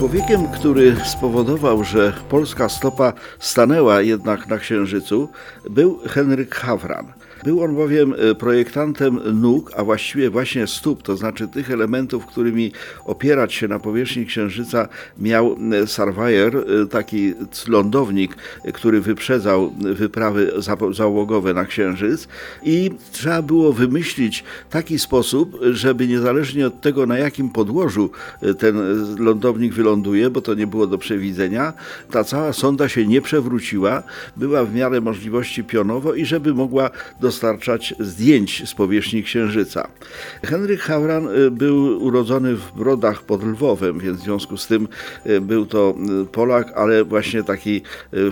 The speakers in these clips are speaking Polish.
Człowiekiem, który spowodował, że polska stopa stanęła jednak na Księżycu, był Henryk Hawran. Był on bowiem e, projektantem nóg, a właściwie właśnie stóp, to znaczy tych elementów, którymi opierać się na powierzchni Księżyca miał e, Surveyor, e, taki lądownik, który wyprzedzał wyprawy załogowe na Księżyc i trzeba było wymyślić taki sposób, żeby niezależnie od tego, na jakim podłożu ten lądownik wyląduje, bo to nie było do przewidzenia, ta cała sonda się nie przewróciła, była w miarę możliwości pionowo i żeby mogła do dostarczać zdjęć z powierzchni Księżyca. Henryk Hauran y, był urodzony w Brodach pod Lwowem, więc w związku z tym y, był to y, Polak, ale właśnie taki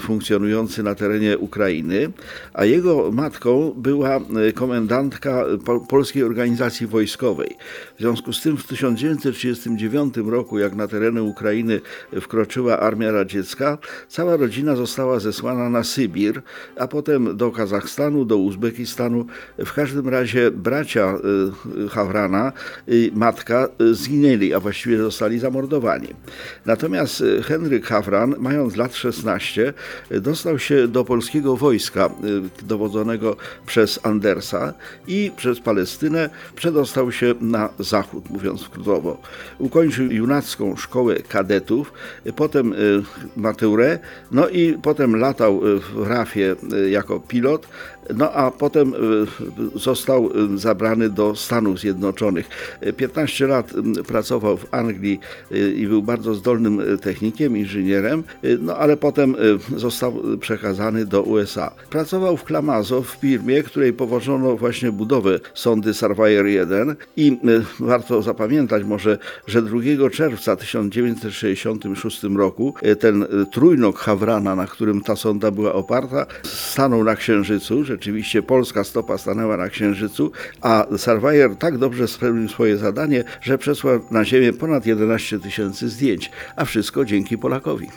funkcjonujący na terenie Ukrainy, a jego matką była komendantka Polskiej Organizacji Wojskowej. W związku z tym w 1939 roku, jak na tereny Ukrainy wkroczyła armia radziecka, cała rodzina została zesłana na Sybir, a potem do Kazachstanu, do Uzbekistanu, stanu. W każdym razie bracia y, Hawrana matka y, zginęli, a właściwie zostali zamordowani. Natomiast y, Henryk Hawran, mając lat 16, dostał się do polskiego wojska dowodzonego przez Andersa i przez Palestynę przedostał się na zachód, mówiąc krótowo. Ukończył junacką szkołę kadetów, potem maturę, no i potem latał w RAFie jako pilot, no a potem y, został y, zabrany do Stanów Zjednoczonych. 15 lat y, pracował w Anglii i był bardzo zdolnym technikiem, inżynierem, no ale potem został przekazany do USA. Pracował w Klamazo w firmie, której powożono właśnie budowę sondy Surveyor 1 i warto zapamiętać może, że 2 czerwca 1966 roku ten trójnok Hawrana, na którym ta sonda była oparta, stanął na Księżycu, rzeczywiście polska stopa stanęła na Księżycu, a Surveyor tak dobrze spełnił swoje zadanie, że przesłał na Ziemię ponad 11 tysięcy zdjęć, a wszystko dzięki Polakowi.